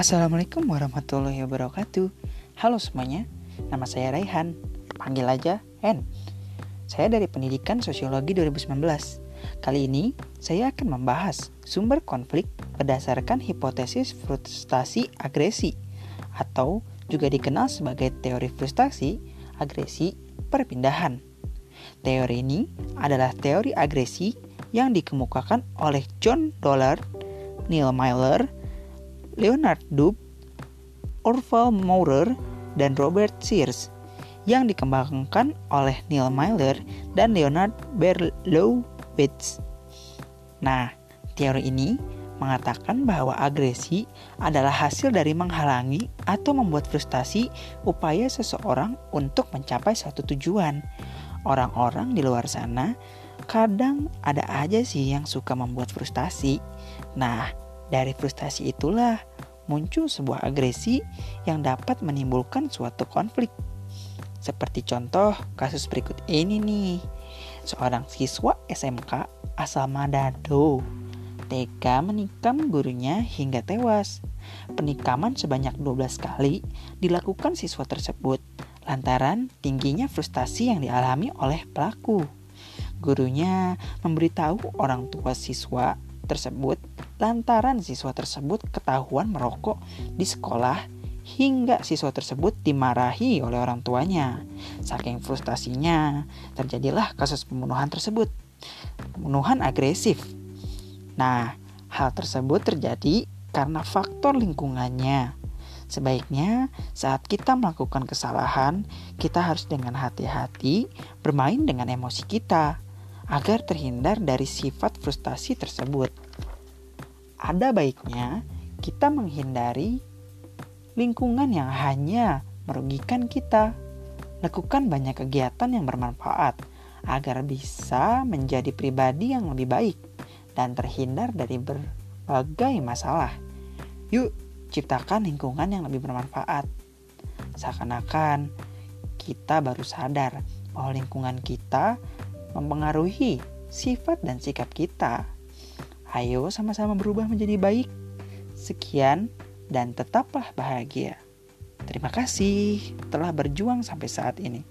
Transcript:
Assalamualaikum warahmatullahi wabarakatuh. Halo semuanya, nama saya Raihan Panggil aja N. Saya dari Pendidikan Sosiologi 2019 Kali ini saya akan membahas sumber konflik berdasarkan hipotesis frustasi agresi Atau juga dikenal sebagai teori frustasi, agresi, perpindahan. Teori ini adalah teori agresi yang dikemukakan oleh John Dollard, Neil Miller, Leonard Dub, Orval Maurer, dan Robert Sears yang dikembangkan oleh Neil Miller dan Leonard Berlowitz. Nah, teori ini mengatakan bahwa agresi adalah hasil dari menghalangi atau membuat frustasi upaya seseorang untuk mencapai suatu tujuan. Orang-orang di luar sana kadang ada aja sih yang suka membuat frustasi. Nah, dari frustasi itulah muncul sebuah agresi yang dapat menimbulkan suatu konflik. Seperti contoh kasus berikut ini nih. Seorang siswa SMK asal Manado tega menikam gurunya hingga tewas. Penikaman sebanyak 12 kali dilakukan siswa tersebut lantaran tingginya frustasi yang dialami oleh pelaku. Gurunya memberitahu orang tua siswa tersebut lantaran siswa tersebut ketahuan merokok di sekolah hingga siswa tersebut dimarahi oleh orang tuanya. Saking frustasinya, terjadilah kasus pembunuhan tersebut. Pembunuhan agresif. Nah, hal tersebut terjadi karena faktor lingkungannya. Sebaiknya saat kita melakukan kesalahan, kita harus dengan hati-hati bermain dengan emosi kita agar terhindar dari sifat frustasi tersebut ada baiknya kita menghindari lingkungan yang hanya merugikan kita. Lakukan banyak kegiatan yang bermanfaat agar bisa menjadi pribadi yang lebih baik dan terhindar dari berbagai masalah. Yuk, ciptakan lingkungan yang lebih bermanfaat. Seakan-akan kita baru sadar bahwa lingkungan kita mempengaruhi sifat dan sikap kita. Ayo sama-sama berubah menjadi baik. Sekian dan tetaplah bahagia. Terima kasih telah berjuang sampai saat ini.